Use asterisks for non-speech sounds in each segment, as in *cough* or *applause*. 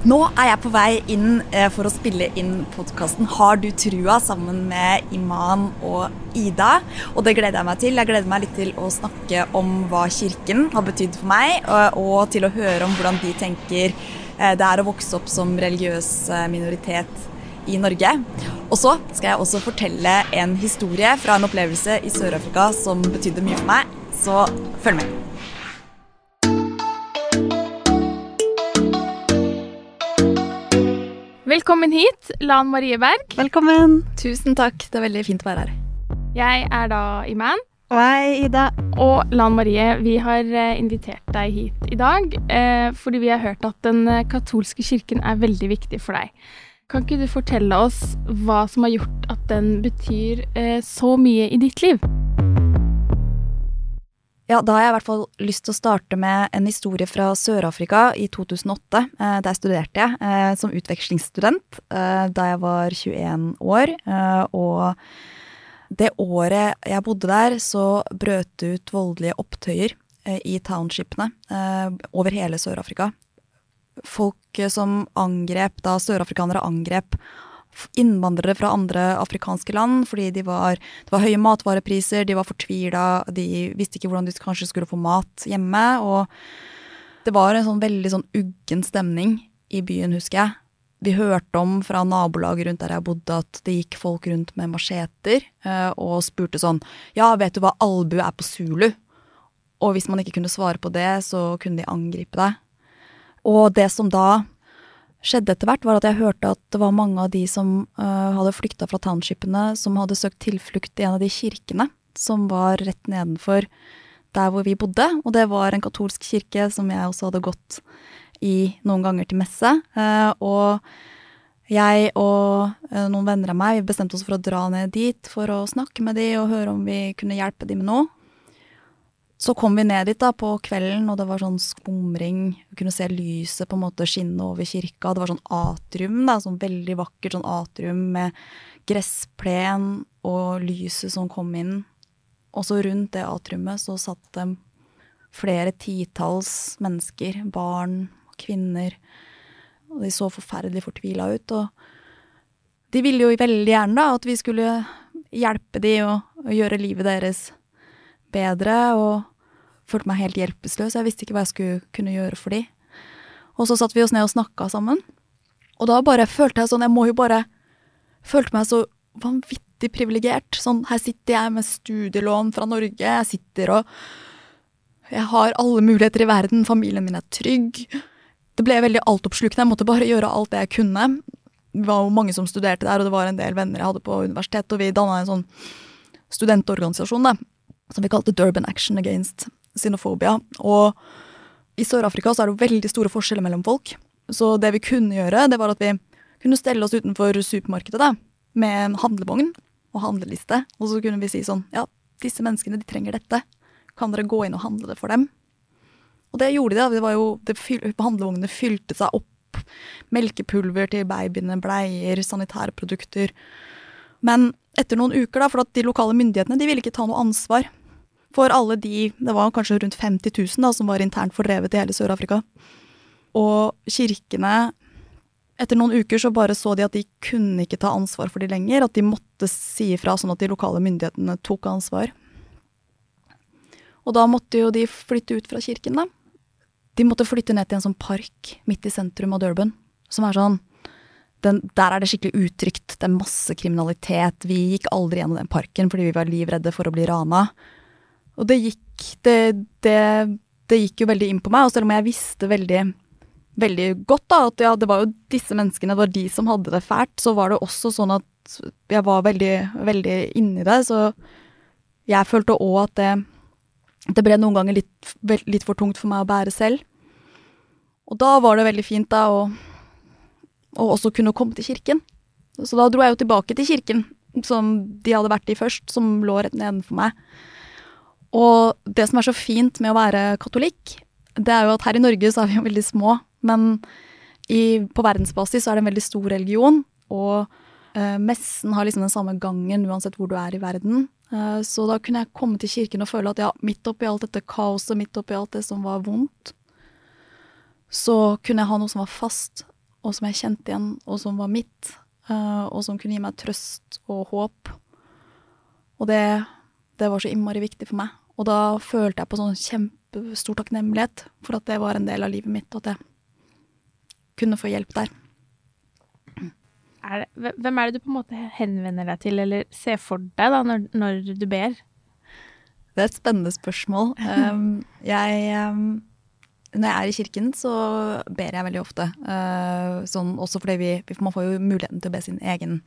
Nå er jeg på vei inn eh, for å spille inn podkasten Har du trua? sammen med Iman og Ida. Og det gleder jeg meg til. Jeg gleder meg litt til å snakke om hva kirken har betydd for meg, og, og til å høre om hvordan de tenker eh, det er å vokse opp som religiøs eh, minoritet i Norge. Og så skal jeg også fortelle en historie fra en opplevelse i Sør-Afrika som betydde mye for meg. Så følg med. Velkommen hit, Lan Marie Berg. Velkommen. Tusen takk. Det er veldig fint å være her. Jeg er da Iman. Og jeg, er Ida. Og Lan Marie, vi har eh, invitert deg hit i dag eh, fordi vi har hørt at den eh, katolske kirken er veldig viktig for deg. Kan ikke du fortelle oss hva som har gjort at den betyr eh, så mye i ditt liv? Ja, Da har jeg i hvert fall lyst til å starte med en historie fra Sør-Afrika i 2008. Eh, der studerte jeg eh, som utvekslingsstudent eh, da jeg var 21 år. Og det året jeg bodde der, så brøt det ut voldelige opptøyer i townshipene over hele Sør-Afrika. Folk som angrep, da sørafrikanere angrep innvandrere fra andre afrikanske land fordi de var, det var høye matvarepriser, de var fortvila, de visste ikke hvordan de kanskje skulle få mat hjemme. Og det var en sånn veldig sånn uggen stemning i byen, husker jeg. Vi hørte om fra nabolaget rundt der jeg bodde at det gikk folk rundt med macheter eh, og spurte sånn Ja, vet du hva albue er på zulu? Og hvis man ikke kunne svare på det, så kunne de angripe deg. Og det som da skjedde etter hvert, var at jeg hørte at det var mange av de som uh, hadde flykta fra townshipene, som hadde søkt tilflukt i en av de kirkene som var rett nedenfor der hvor vi bodde. Og det var en katolsk kirke som jeg også hadde gått i noen ganger til messe. Uh, og jeg og uh, noen venner av meg bestemte oss for å dra ned dit for å snakke med de og høre om vi kunne hjelpe de med noe. Så kom vi ned dit da på kvelden, og det var sånn skumring. Vi kunne se lyset på en måte skinne over kirka. Det var sånn atrium, da, sånn veldig vakkert sånn atrium med gressplen og lyset som kom inn. Og så rundt det atriumet så satt det flere titalls mennesker, barn og kvinner. Og de så forferdelig fortvila ut. Og de ville jo veldig gjerne da at vi skulle hjelpe de og, og gjøre livet deres bedre, og følte meg helt hjelpeløs. Jeg visste ikke hva jeg skulle kunne gjøre for de. Og så satte vi oss ned og snakka sammen. Og da bare følte jeg sånn Jeg må jo bare Følte meg så vanvittig privilegert. Sånn, her sitter jeg med studielån fra Norge. Jeg sitter og Jeg har alle muligheter i verden. Familien min er trygg. Det ble veldig altoppslukende. Jeg måtte bare gjøre alt det jeg kunne. Det var jo mange som studerte der, og det var en del venner jeg hadde på universitetet, og vi danna en sånn studentorganisasjon, da, som vi kalte Durban Action Against xenofobia. Og i Sør-Afrika så er det veldig store forskjeller mellom folk. Så det vi kunne gjøre, det var at vi kunne stelle oss utenfor supermarkedet da, med en handlevogn og handleliste. Og så kunne vi si sånn Ja, disse menneskene, de trenger dette. Kan dere gå inn og handle det for dem? Og det gjorde de. da, det var jo, det Handlevognene fylte seg opp. Melkepulver til babyene, bleier, sanitærprodukter. Men etter noen uker, da, for at de lokale myndighetene de ville ikke ta noe ansvar for alle de Det var kanskje rundt 50 000 da, som var internt fordrevet i hele Sør-Afrika. Og kirkene etter noen uker så bare så de at de kunne ikke ta ansvar for de lenger, at de måtte si ifra sånn at de lokale myndighetene tok ansvar. Og da måtte jo de flytte ut fra kirken, da. De måtte flytte ned til en sånn park midt i sentrum av Durban, som er sånn den, Der er det skikkelig utrygt, det er masse kriminalitet. Vi gikk aldri gjennom den parken fordi vi var livredde for å bli rana. Og det gikk det, det, det gikk jo veldig inn på meg, og selv om jeg visste veldig veldig godt da, at ja, det var jo disse menneskene, det var de som hadde det fælt, så var det også sånn at jeg var veldig, veldig inni det. Så jeg følte òg at det, det ble noen ganger litt, litt, for tungt for meg å bære selv. Og da var det veldig fint da å, å også kunne komme til kirken. Så da dro jeg jo tilbake til kirken som de hadde vært i først, som lå rett nedenfor meg. Og det som er så fint med å være katolikk, det er jo at her i Norge så er vi jo veldig små. Men i, på verdensbasis så er det en veldig stor religion, og eh, messen har liksom den samme gangen uansett hvor du er i verden. Eh, så da kunne jeg komme til kirken og føle at ja, midt oppi alt dette kaoset, midt oppi alt det som var vondt, så kunne jeg ha noe som var fast, og som jeg kjente igjen, og som var mitt, eh, og som kunne gi meg trøst og håp. Og det, det var så innmari viktig for meg. Og da følte jeg på sånn kjempestor takknemlighet for at det var en del av livet mitt, og at jeg kunne få hjelp der. Er det, hvem er det du på en måte henvender deg til, eller ser for deg da, når, når du ber? Det er et spennende spørsmål. Um, *laughs* jeg, um, når jeg er i kirken, så ber jeg veldig ofte. Uh, sånn, også fordi vi, man får jo muligheten til å be sin egen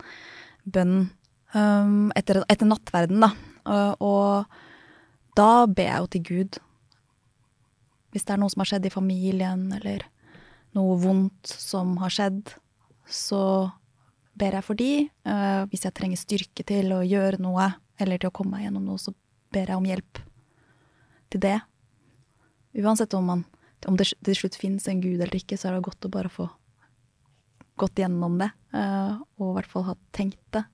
bønn um, etter, etter, nattverden, da. Uh, og da ber jeg jo til Gud. Hvis det er noe som har skjedd i familien, eller noe vondt som har skjedd, så ber jeg for de. Uh, hvis jeg trenger styrke til å gjøre noe, eller til å komme meg gjennom noe, så ber jeg om hjelp til det. Uansett om, man, om det til slutt finnes en gud eller ikke, så er det godt å bare få gått gjennom det, uh, og i hvert fall ha tenkt det.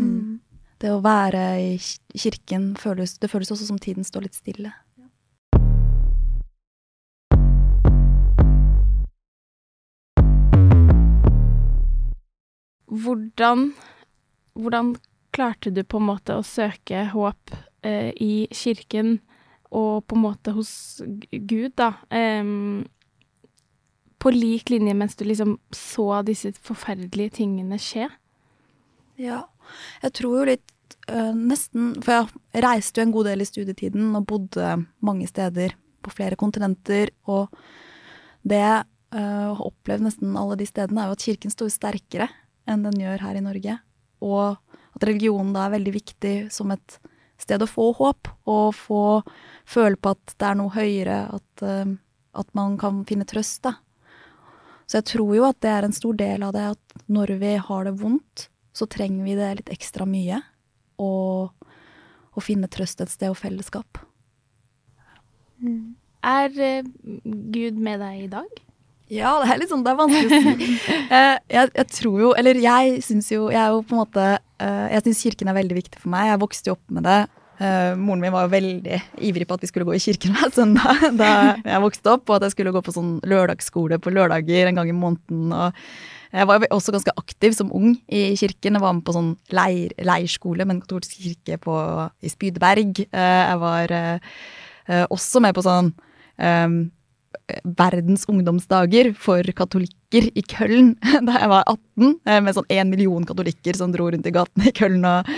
Mm. Det å være i kirken føles, det føles også som tiden står litt stille. hvordan, hvordan klarte du på en måte å søke håp eh, i kirken og på en måte hos Gud, da? Eh, på lik linje mens du liksom så disse forferdelige tingene skje? Ja, jeg tror jo litt øh, nesten For jeg reiste jo en god del i studietiden og bodde mange steder på flere kontinenter. Og det jeg øh, har opplevd nesten alle de stedene, er jo at kirken står sterkere enn den gjør her i Norge. Og at religionen da er veldig viktig som et sted å få håp, og få føle på at det er noe høyere, at, uh, at man kan finne trøst, da. Så jeg tror jo at det er en stor del av det at når vi har det vondt, så trenger vi det litt ekstra mye. Og å finne trøst et sted og fellesskap. Mm. Er uh, Gud med deg i dag? Ja, det er litt sånn, det er vanskelig å si. Uh, *laughs* jeg, jeg, tror jo, eller jeg syns jo Jeg er jo på en måte uh, Jeg syns kirken er veldig viktig for meg. Jeg vokste jo opp med det. Moren min var jo veldig ivrig på at vi skulle gå i kirken hver søndag *laughs* da jeg vokste opp, og at jeg skulle gå på sånn lørdagsskole på lørdager en gang i måneden. og jeg var også ganske aktiv som ung i kirken. Jeg var med på sånn leir, leirskole med en katolsk kirke på, i Spydberg. Jeg var også med på sånn um, verdens ungdomsdager for katolikker i Køln *laughs* da jeg var 18, eh, med sånn én million katolikker som dro rundt i gatene i Køln og,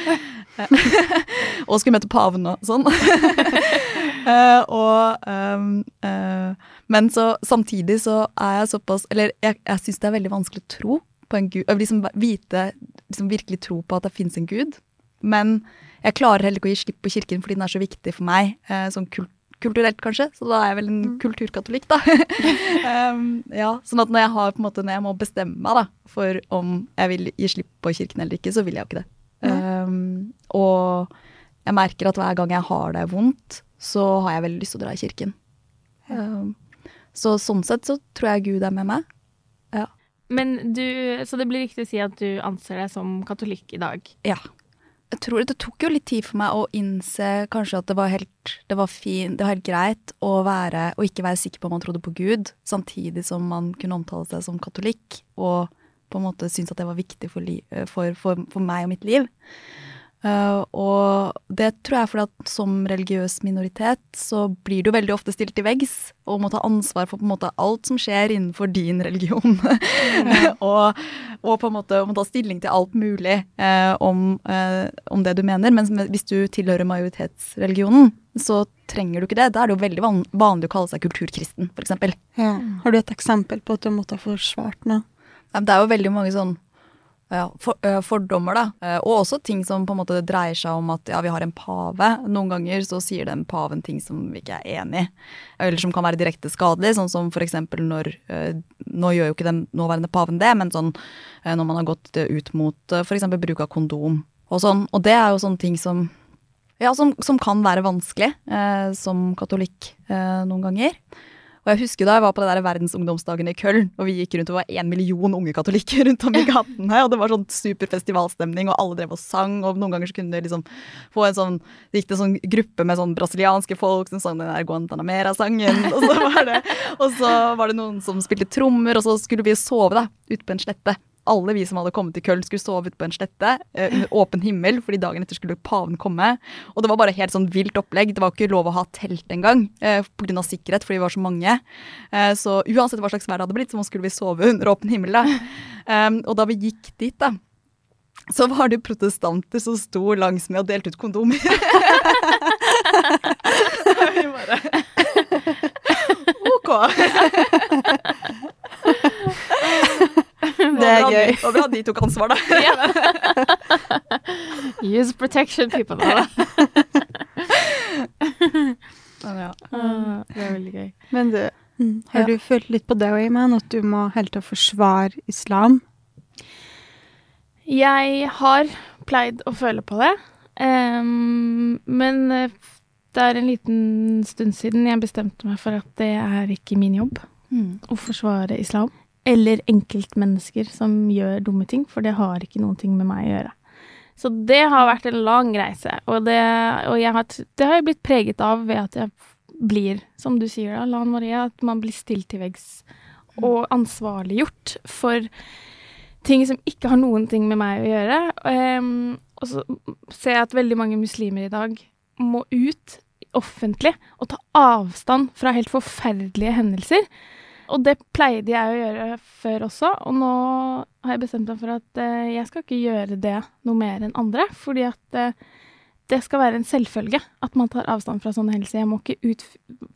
*laughs* og skulle møte paven og sånn. *laughs* uh, og, um, uh, men så samtidig så er jeg såpass Eller jeg, jeg syns det er veldig vanskelig å tro på en gud. Liksom vite, liksom virkelig tro på at det fins en gud. Men jeg klarer heller ikke å gi slipp på kirken fordi den er så viktig for meg uh, sånn kult kulturelt, kanskje. Så da er jeg vel en mm. kulturkatolikk, da. um, *laughs* ja, sånn at når jeg, har, på en måte, når jeg må bestemme meg da, for om jeg vil gi slipp på kirken eller ikke, så vil jeg jo ikke det. Um, og jeg merker at hver gang jeg har det vondt, så har jeg veldig lyst til å dra i kirken. Um, så sånn sett så tror jeg Gud er med meg. Ja. Men du, Så det blir riktig å si at du anser deg som katolikk i dag? Ja jeg tror det tok jo litt tid for meg å innse kanskje at det var helt, det var fin, det var helt greit å være, å ikke være sikker på om man trodde på Gud, samtidig som man kunne omtale seg som katolikk, og på en måte syntes at det var viktig for, for, for, for meg og mitt liv. Uh, og det tror jeg fordi at som religiøs minoritet så blir du veldig ofte stilt til veggs og må ta ansvar for på en måte alt som skjer innenfor din religion. *laughs* og, og, på en måte må ta stilling til alt mulig uh, om, uh, om, det du mener. Men hvis du tilhører majoritetsreligionen, så trenger du ikke det. Da er det jo veldig van vanlig å kalle seg kulturkristen, f.eks. Ja. Har du et eksempel på at du måtte ha forsvart noe? Det er jo veldig mange sånn ja, for, uh, fordommer, da. Uh, og også ting som på en måte dreier seg om at ja, vi har en pave. Noen ganger så sier den paven ting som vi ikke er enig i, eller som kan være direkte skadelig. Sånn som for eksempel når uh, Nå gjør jo ikke den nåværende paven det, men sånn når man har gått ut mot f.eks. bruk av kondom og sånn. Og det er jo sånne ting som ja, som, som kan være vanskelig som katolikk noen ganger. Og jeg husker da jeg var på det der verdensungdomsdagen i Köln, og vi gikk rundt og var én million unge katolikker *laughs* rundt om i gatene, og det var sånn super festivalstemning, og alle drev og sang, og noen ganger så kunne du liksom få en sånn Det gikk til en sånn gruppe med sånn brasilianske folk som sang den der Guantanamera-sangen, og så var det Og så var det noen som spilte trommer, og så skulle vi sove, da, ute på en slette alle vi som hadde kommet til Köln, skulle sove ute på en slette uh, under åpen himmel, fordi dagen etter skulle paven komme. Og det var bare helt sånn vilt opplegg. Det var ikke lov å ha telt engang uh, pga. sikkerhet, fordi vi var så mange. Uh, så uansett hva slags vær det hadde blitt, så skulle vi sove under åpen himmel. da. Um, og da vi gikk dit, da, så var det protestanter som sto langs med og delte ut kondomer. *laughs* vi bare *laughs* OK. *laughs* Det er gøy. Var bra de tok ansvar, da. *laughs* *laughs* Use protection, people. ja. *laughs* det er veldig gøy. Men du, mm, har du følt litt på det òg, Iman, at du må helt til å forsvare islam? Jeg har pleid å føle på det, um, men eh, det er en liten stund siden jeg bestemte meg for at det er ikke min jobb mm. å forsvare islam. Eller enkeltmennesker som gjør dumme ting, for det har ikke noen ting med meg å gjøre. Så det har vært en lang reise, og det, og har, det har jeg blitt preget av ved at jeg blir, som du sier da, Lan Maria, at man blir stilt til veggs og ansvarliggjort for ting som ikke har noen ting med meg å gjøre. Um, og så ser jeg at veldig mange muslimer i dag må ut offentlig og ta avstand fra helt forferdelige hendelser. Og det pleide jeg å gjøre før også, og nå har jeg bestemt meg for at uh, jeg skal ikke gjøre det noe mer enn andre, fordi at uh, det skal være en selvfølge at man tar avstand fra sånne hendelser. Jeg må ikke ut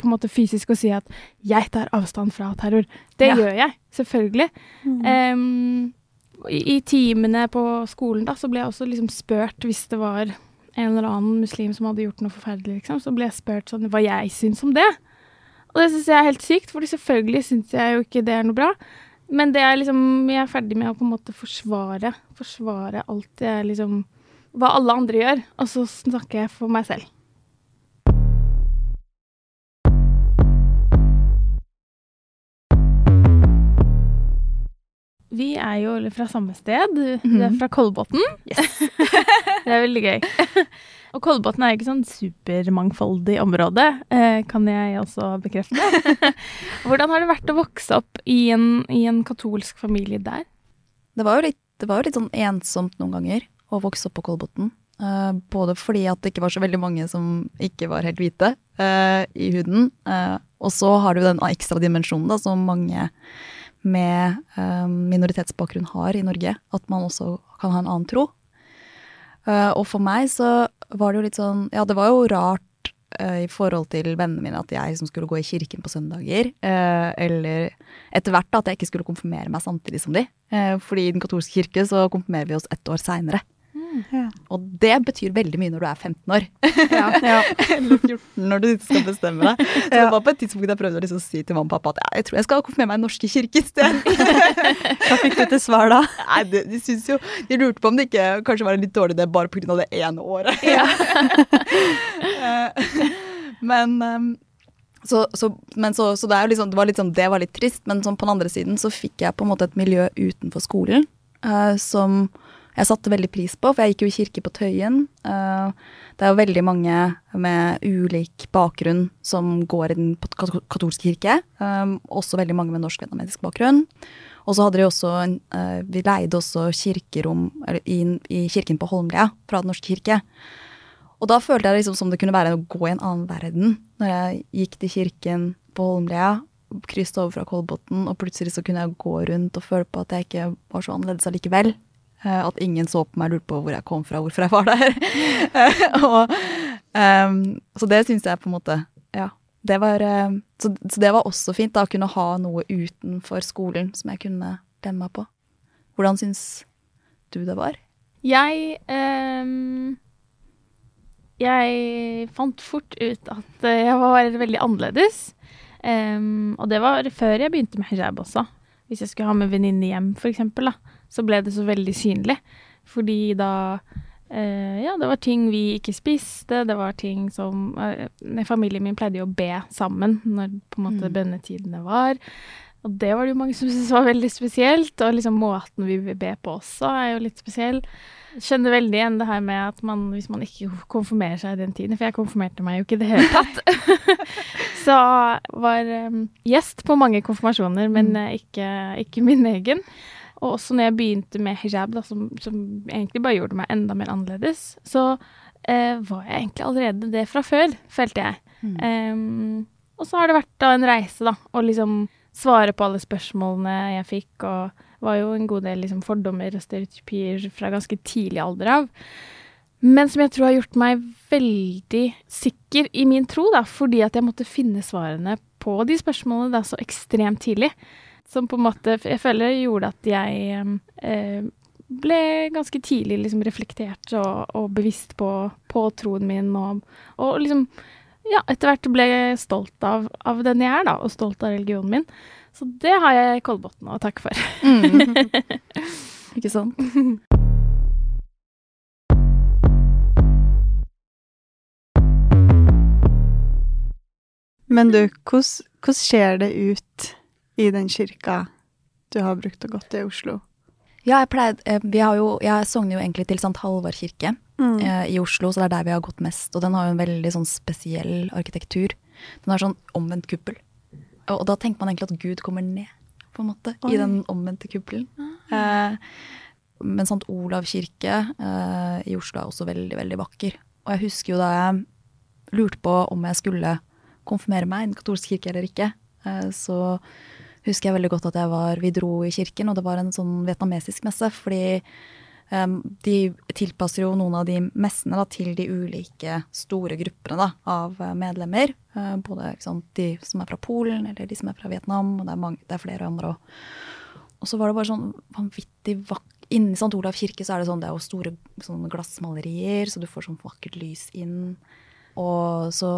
på en måte fysisk og si at 'jeg tar avstand fra terror'. Det ja. gjør jeg, selvfølgelig. Mm. Um, i, I timene på skolen da, så ble jeg også liksom spurt hvis det var en eller annen muslim som hadde gjort noe forferdelig, liksom, så ble jeg spurt sånn hva jeg syns om det. Og det syns jeg er helt sykt, for selvfølgelig syns jeg jo ikke det er noe bra. Men det er liksom Jeg er ferdig med å på en måte forsvare Forsvare alt det liksom Hva alle andre gjør, og så snakker jeg for meg selv. Vi er jo fra samme sted. Mm -hmm. Vi er fra Kolbotn. Yes. *laughs* det er veldig gøy. *laughs* Og Kolbotn er ikke sånn supermangfoldig område, eh, kan jeg også bekrefte. *laughs* Hvordan har det vært å vokse opp i en, i en katolsk familie der? Det var, litt, det var, jo litt, sånn ensomt noen ganger å vokse opp på Kolbotn. Uh, både fordi at det ikke var så veldig mange som ikke var helt hvite uh, i huden. Og så har du den ekstra dimensjonen da, som mange med minoritetsbakgrunn har i Norge. At man også kan ha en annen tro. Uh, og for meg så var det jo litt sånn Ja, det var jo rart uh, i forhold til vennene mine at jeg som skulle gå i kirken på søndager, uh, eller etter hvert at jeg ikke skulle konfirmere meg samtidig som de. fordi i Den katolske kirke så konfirmerer vi oss ett år seinere. Ja. Og det betyr veldig mye når du er 15 år. Ja, *laughs* ja. Eller 14 når du skal bestemme deg. Så det var på et tidspunkt jeg prøvde å liksom si til mamma og pappa at jeg tror jeg skal konfirmere meg i norske kirke i sted. *laughs* Hva fikk du til svar da? Nei, de, de, synes jo, de lurte på om det ikke kanskje var en litt dårlig idé bare pga. det ene året. *laughs* men um, så, så, men så, så det, liksom, det, var litt sånn, det var litt trist, men sånn på den andre siden så fikk jeg på en måte et miljø utenfor skolen uh, som jeg satte veldig pris på, for jeg gikk jo i kirke på Tøyen. Uh, det er jo veldig mange med ulik bakgrunn som går i den katolske kirke. Um, også veldig mange med norsk-vietnamesisk bakgrunn. Og så hadde de også uh, Vi leide også kirkerom i, kirken på Holmlia fra Den norske kirke. Og da følte jeg liksom som det kunne være å gå i en annen verden. Når jeg gikk til kirken på Holmlia, krysset over fra Kolbotn, og plutselig så kunne jeg gå rundt og føle på at jeg ikke var så annerledes allikevel. Uh, at ingen så på meg og lurte på hvor jeg kom fra, hvorfor jeg var der. *laughs* og, um, så det syns jeg på en måte Ja, det var, eh, så, så, det var også fint, da, å kunne ha noe utenfor skolen som jeg kunne lene meg på. Hvordan syns du det var? Jeg um, Jeg fant fort ut at jeg var veldig annerledes. Um, og det var før jeg begynte med hijab også. Hvis jeg skulle ha med venninne hjem, da, så ble det så veldig synlig. Fordi da eh, ja, det var ting vi ikke spiste, det var ting som eh, Familien min pleide jo å be sammen når på en måte mm. bønnetidene var. Og det var det jo mange som *laughs* syntes var veldig spesielt. Og liksom måten vi vil be på også er jo litt spesiell. Jeg kjenner veldig igjen det her med at man, hvis man ikke konfirmerer seg i den tiden, for jeg konfirmerte meg jo ikke i det hele *laughs* tatt, *laughs* så var um, gjest på mange konfirmasjoner, men mm. ikke, ikke min egen. Og også når jeg begynte med hijab, da, som, som, egentlig bare gjorde meg enda mer annerledes, så eh, var jeg egentlig allerede det fra før, følte jeg. Mm. Um, og så har det vært da en reise, da, å liksom svare på alle spørsmålene jeg fikk, og var jo en god del liksom, fordommer og stereotypier fra ganske tidlig alder av. Men som jeg tror har gjort meg veldig sikker i min tro, da, fordi at jeg måtte finne svarene på de spørsmålene da så ekstremt tidlig som på en måte jeg føler gjorde at jeg eh, ble ganske tidlig liksom reflektert og, og bevisst på, på, troen min, og, og, liksom ja, etter hvert ble jeg stolt av, av, den jeg er, da, og stolt av religionen min. Så det har jeg Kolbotn å takke for. Mm. *laughs* Ikke sant? Men du, hvordan ser det ut i den kirka du har brukt og gått i Oslo? Ja, jeg pleide eh, Vi har jo Jeg sogner jo egentlig til St. Halvard kirke mm. eh, i Oslo, så det er der vi har gått mest. Og den har jo en veldig sånn spesiell arkitektur. Den har sånn omvendt kuppel. Og, og da tenker man egentlig at Gud kommer ned, på en måte, Oi. i den omvendte kuppelen. Ah. Eh, men St. Olav kirke eh, i Oslo er også veldig, veldig vakker. Og jeg husker jo da jeg lurte på om jeg skulle konfirmere meg i den katolske kirke eller ikke, eh, så husker jeg veldig godt at jeg var Vi dro i kirken, og det var en sånn vietnamesisk messe. Fordi um, de tilpasser jo noen av de messene da, til de ulike store gruppene da, av eh, medlemmer. Uh, både sant, de som er fra Polen, eller de som er fra Vietnam, og det er, mange, det er flere andre òg. Og så var det bare sånn vanvittig vakkert. Inni St. Olav kirke så er det sånn, det er jo store glassmalerier, så du får sånn vakkert lys inn. Og så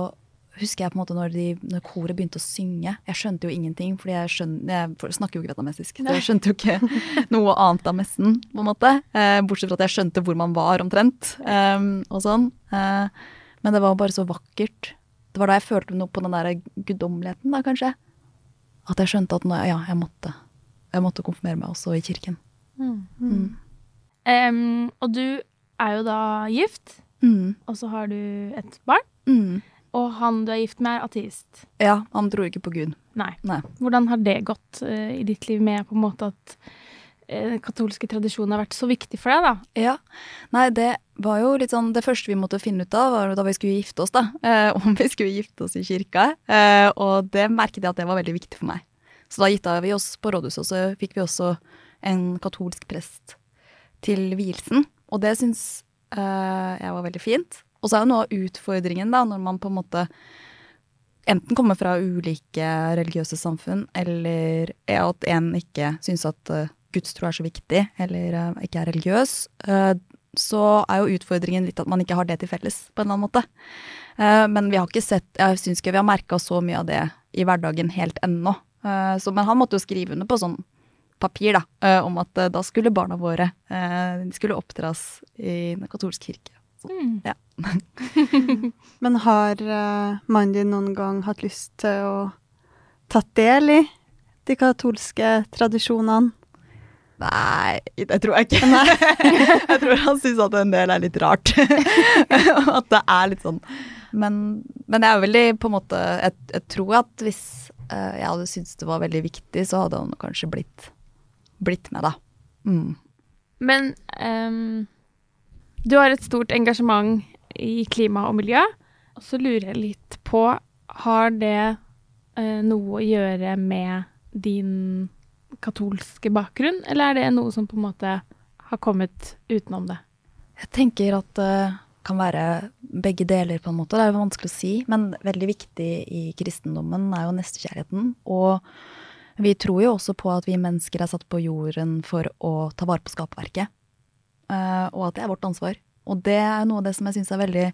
husker jeg på en måte når, de, når, koret begynte å synge. Jeg skjønte jo ingenting, fordi jeg, skjønner, jeg snakker jo ikke vietnamesisk. Så jeg skjønte jo ikke *laughs* noe annet av messen, på en måte. Eh, bortsett fra at jeg skjønte hvor man var, omtrent. Eh, og sånn. Eh, men det var bare så vakkert. Det var da jeg følte noe på den der guddommeligheten, da, kanskje. At jeg skjønte at nå, ja, jeg måtte, jeg måtte konfirmere meg også i kirken. Mm. Mm. Um, og du er jo da gift, mm. og så har du et barn. Mm. Og han du er gift med, er ateist? Ja, han tror ikke på Gud. Nei. Nei. Hvordan har det gått uh, i ditt liv med på en måte at uh, katolske tradisjoner har vært så viktig for deg, da? Ja. Nei, det var jo litt sånn Det første vi måtte finne ut av, var da vi skulle gifte oss, da. Uh, om vi skulle gifte oss i kirka. og det merket jeg at det var veldig viktig for meg. Så da gifta vi oss på rådhuset, og så fikk vi også en katolsk prest til vielsen. Og det syns jeg var veldig fint. Og så er jo noe av utfordringen, da, når man på en måte enten kommer fra ulike religiøse samfunn, eller er at en ikke syns at uh, gudstro er så viktig, eller uh, ikke er religiøs, uh, så er jo utfordringen litt at man ikke har det til felles, på en eller annen måte. men vi har ikke sett Jeg syns ikke vi har merka så mye av det i hverdagen helt ennå. så, men han måtte jo skrive under på sånn papir da, om at da skulle barna våre de skulle oppdras i Den katolske kirke. Mm. Ja. *laughs* Men har uh, mannen din noen gang hatt lyst til å tatt del i de katolske tradisjonene? Nei, det tror jeg ikke. *laughs* jeg tror han syns at en del er litt rart. *laughs* at det er litt sånn. Men, men jeg er veldig på en måte Jeg, jeg tror at hvis uh, jeg hadde syntes det var veldig viktig, så hadde han kanskje blitt blitt med, da. Mm. Men ehm, du har et stort engasjement i klima og miljø. Og så lurer jeg litt på, har det eh, noe å gjøre med din katolske bakgrunn, eller er det noe som på en måte har kommet utenom det? Jeg tenker at det kan være begge deler, på en måte. Det er jo vanskelig å si, men veldig viktig i kristendommen er jo nestekjærligheten. Og vi tror jo også på at vi mennesker er satt på jorden for å ta vare på skapverket. Eh, og at det er vårt ansvar. Og det er noe av det som jeg syns er veldig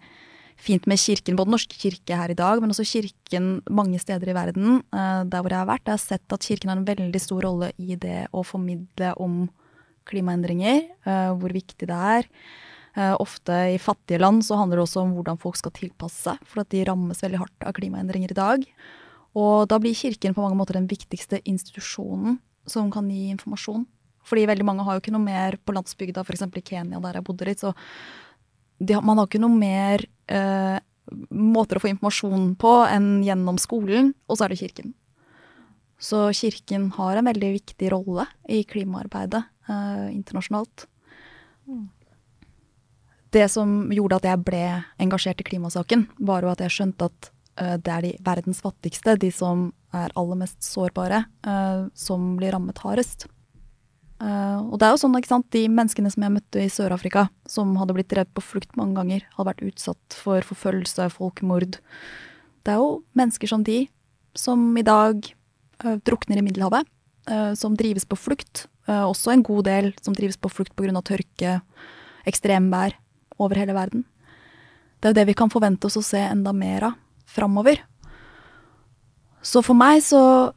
fint med kirken, både norsk kirke her i dag, men også kirken mange steder i verden, eh, der hvor jeg har vært. Jeg har sett at kirken har en veldig stor rolle i det å formidle om klimaendringer, eh, hvor viktig det er. Ofte i fattige land så handler det også om hvordan folk skal tilpasse seg, for at de rammes veldig hardt av klimaendringer i dag. Og da blir kirken på mange måter den viktigste institusjonen som kan gi informasjon. Fordi veldig mange har jo ikke noe mer på landsbygda, f.eks. i Kenya der jeg bodde litt. Så de, man har ikke noe mer eh, måter å få informasjon på enn gjennom skolen, og så er det kirken. Så kirken har en veldig viktig rolle i klimaarbeidet eh, internasjonalt. Det som gjorde at jeg ble engasjert i klimasaken, var jo at jeg skjønte at eh, det er de verdens fattigste, de som er aller mest sårbare, eh, som blir rammet hardest. Eh, og det er jo sånn, ikke sant, de menneskene som jeg møtte i Sør-Afrika, som hadde blitt drevet på flukt mange ganger, hadde vært utsatt for forfølgelse, folkemord. Det er jo mennesker som de, som i dag uh, drukner i Middelhavet, uh, som drives på flukt. Også en god del som drives på flukt pga. tørke, ekstremvær over hele verden. Det er jo det vi kan forvente oss å se enda mer av framover. Så for meg så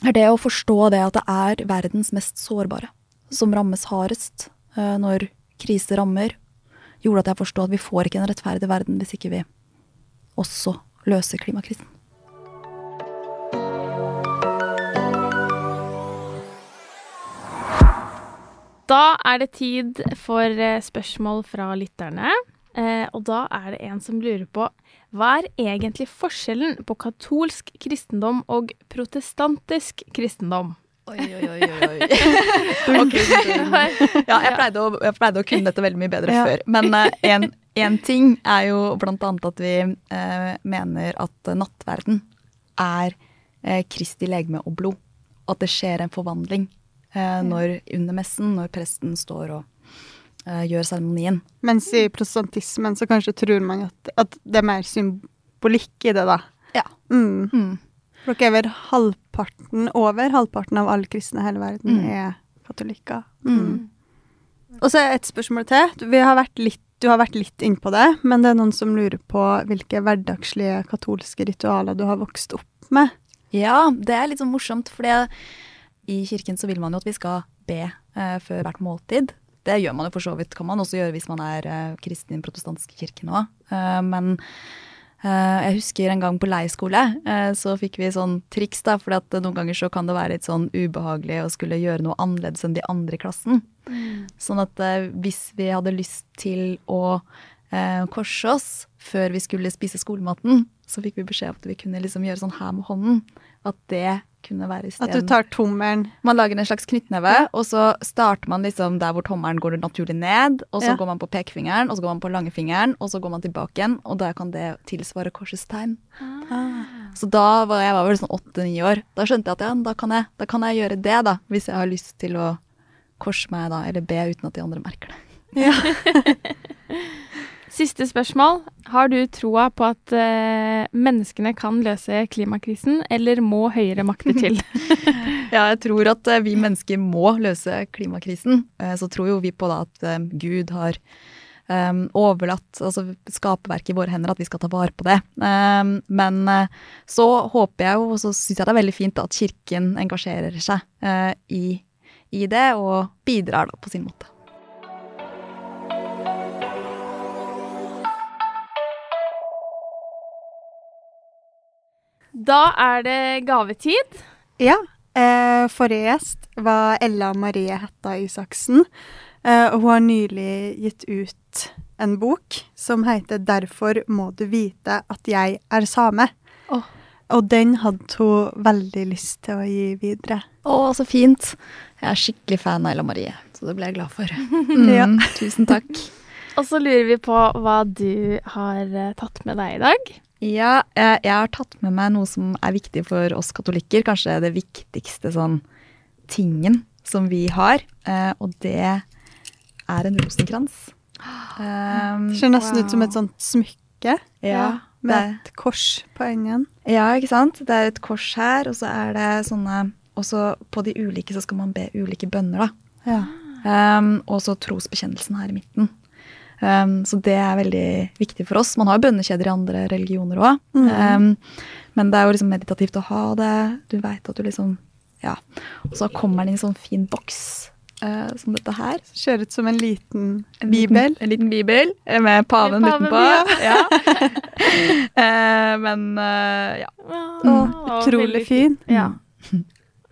er det å forstå det at det er verdens mest sårbare som rammes hardest eh, når krise rammer, gjorde at jeg forstod at vi får ikke en rettferdig verden hvis ikke vi også løser klimakrisen. Da er det tid for eh, spørsmål fra lytterne. Eh, og da er det en som lurer på hva er egentlig forskjellen på katolsk kristendom og protestantisk kristendom? Oi, oi, oi. oi. *laughs* Ok. Ja, jeg pleide, å, jeg pleide å kunne dette veldig mye bedre Ja. før. Men én ting er jo blant annet at vi uh, mener at nattverden er uh, Kristi legeme og blod. At det skjer en forvandling eh, når, under messen, når presten står og eh, gjør seremonien. Mens i protestantismen så kanskje tror man at, at det er mer symbolikk i det, da. Ja. Mm. Mm. For er vel halvparten, over halvparten av alle kristne i hele verden Mm. er katolikker. Mm. Og så er et spørsmål til. Vi har vært litt, du har vært litt inn på det, men det er noen som lurer på hvilke hverdagslige katolske ritualer du har vokst opp med. Ja, det er litt sånn morsomt, for i kirken så vil man jo at vi skal be eh, før hvert måltid. Det gjør man jo for så vidt, kan man også gjøre hvis man er eh, kristen i den protestantiske kirken òg. Eh, men jeg husker en gang på leirskole, eh, så fikk vi sånn triks, da, for at noen ganger så kan det være litt sånn ubehagelig å skulle gjøre noe annerledes enn de andre i klassen. Sånn at eh, hvis vi hadde lyst til å eh, korse oss før vi skulle spise skolematen, så fikk vi beskjed om at vi kunne liksom gjøre sånn her med hånden. At det kunne være At du tar tommelen. Man lager en slags knyttneve, Ja. og så starter man liksom der hvor tommelen går naturlig ned, og så Ja. går man på pekefingeren, og så går man på langefingeren, og så går man tilbake igjen, og da kan det tilsvare korsets tegn. Så da var jeg var vel sånn åtte-ni år. Da skjønte jeg at ja, da kan jeg, da kan jeg gjøre det, da. Hvis jeg har lyst til å korse meg da, eller be uten at de andre merker det. *laughs* *laughs* Siste spørsmål. Har du troa på at eh, menneskene kan løse klimakrisen, eller må høyere makter til? *laughs* *laughs* Ja, jeg tror at eh, vi mennesker må løse klimakrisen. Eh, Så tror jo vi på da at eh, Gud har eh, overlatt altså skaperverket i våre hender, at vi skal ta vare på det. Eh, Men så håper jeg jo, og så syns jeg det er veldig fint at Kirken engasjerer seg i, i det, og bidrar da på sin måte. Da er det gavetid. Ja. Eh, forrige gjest var Ella Marie Hetta Isaksen. Eh, og hun har nylig gitt ut en bok som heter 'Derfor må du vite at jeg er same'. Oh. Og den hadde hun veldig lyst til å gi videre. Å, så fint. Jeg er skikkelig fan av Ella Marie, så det ble jeg glad for. *laughs* Mm, Ja. Tusen takk. Og så lurer vi på hva du har eh, tatt med deg i dag. Ja, jeg, jeg har tatt med meg noe som er viktig for oss katolikker. Kanskje det viktigste sånn tingen som vi har. Eh, og det er en rosenkrans. Um, Det ser nesten ut som et sånt smykke ja, det, med et kors på enden. ja, ikke sant? Det er et kors her, og så er det sånne Og så på de ulike så skal man be ulike bønner, da. Ja. Um, og så trosbekjennelsen her i midten. Um, så det er veldig viktig for oss. Man har jo bønnekjeder i andre religioner òg. Mm. Um, men det er jo liksom meditativt å ha det. Du veit at du liksom Ja. Og så kommer den i en sånn fin boks uh, som dette her. Kjøret ut som en liten En bibel. Liten, en liten bibel med paven, paven, utenpå. Ja. *laughs* uh, men uh, ja. Å, utrolig veldig fin. Ja.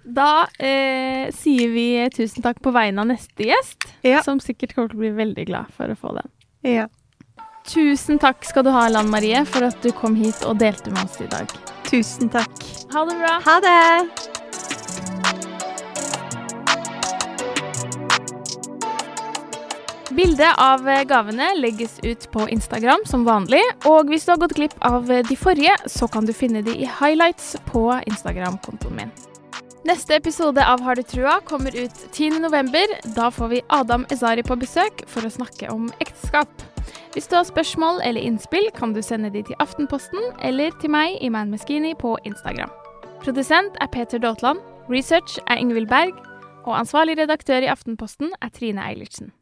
Da eh, sier vi tusen takk på vegne av neste gjest, Ja. som sikkert kommer til å bli veldig glad for å få den. Ja. Tusen takk skal du ha, Lan Marie, for at du kom hit og delte med oss i dag. Tusen takk. Ha det bra. Ha det! Bildet av gavene legges ut på Instagram som vanlig, og hvis du har gått glipp av de forrige, så kan du finne de i highlights på Instagram-kontoen min. Neste episode av Har du trua kommer ut 10.11. Da får vi Adam Ezari på besøk for å snakke om ekteskap. Hvis du har spørsmål eller innspill, kan du sende de til Aftenposten eller til meg i Man Meskini på Instagram. Produsent er Peter Daatland, research er Ingvild Berg, og ansvarlig redaktør i Aftenposten er Trine Eilertsen.